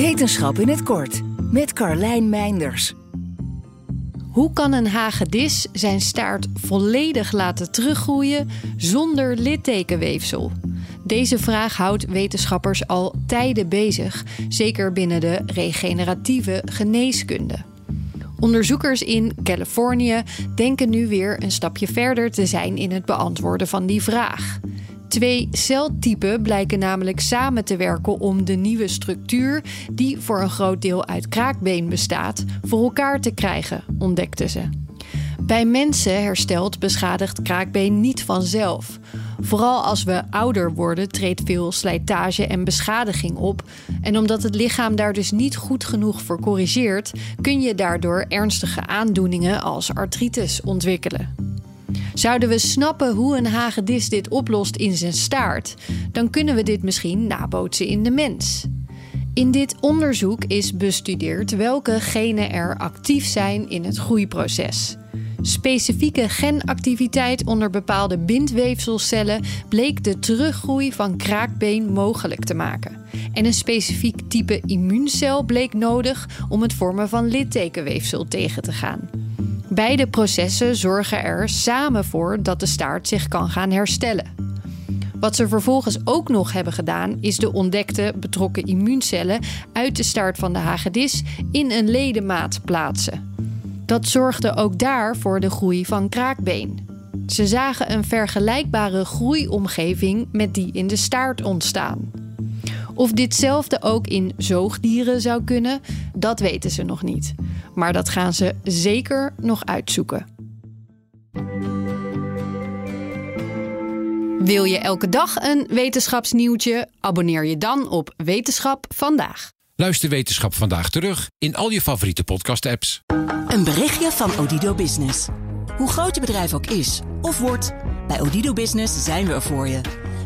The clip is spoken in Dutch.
Wetenschap in het kort met Carlijn Meinders. Hoe kan een hagedis zijn staart volledig laten teruggroeien zonder littekenweefsel? Deze vraag houdt wetenschappers al tijden bezig, zeker binnen de regeneratieve geneeskunde. Onderzoekers in Californië denken nu weer een stapje verder te zijn in het beantwoorden van die vraag. Twee celtypen blijken namelijk samen te werken om de nieuwe structuur, die voor een groot deel uit kraakbeen bestaat, voor elkaar te krijgen, ontdekten ze. Bij mensen herstelt beschadigd kraakbeen niet vanzelf. Vooral als we ouder worden, treedt veel slijtage en beschadiging op. En omdat het lichaam daar dus niet goed genoeg voor corrigeert, kun je daardoor ernstige aandoeningen als artritis ontwikkelen. Zouden we snappen hoe een hagedis dit oplost in zijn staart, dan kunnen we dit misschien nabootsen in de mens. In dit onderzoek is bestudeerd welke genen er actief zijn in het groeiproces. Specifieke genactiviteit onder bepaalde bindweefselcellen bleek de teruggroei van kraakbeen mogelijk te maken. En een specifiek type immuuncel bleek nodig om het vormen van littekenweefsel tegen te gaan. Beide processen zorgen er samen voor dat de staart zich kan gaan herstellen. Wat ze vervolgens ook nog hebben gedaan, is de ontdekte betrokken immuuncellen uit de staart van de hagedis in een ledemaat plaatsen. Dat zorgde ook daar voor de groei van kraakbeen. Ze zagen een vergelijkbare groeiomgeving met die in de staart ontstaan. Of ditzelfde ook in zoogdieren zou kunnen, dat weten ze nog niet. Maar dat gaan ze zeker nog uitzoeken. Wil je elke dag een wetenschapsnieuwtje? Abonneer je dan op Wetenschap vandaag. Luister Wetenschap vandaag terug in al je favoriete podcast-apps. Een berichtje van Odido Business. Hoe groot je bedrijf ook is of wordt, bij Odido Business zijn we er voor je.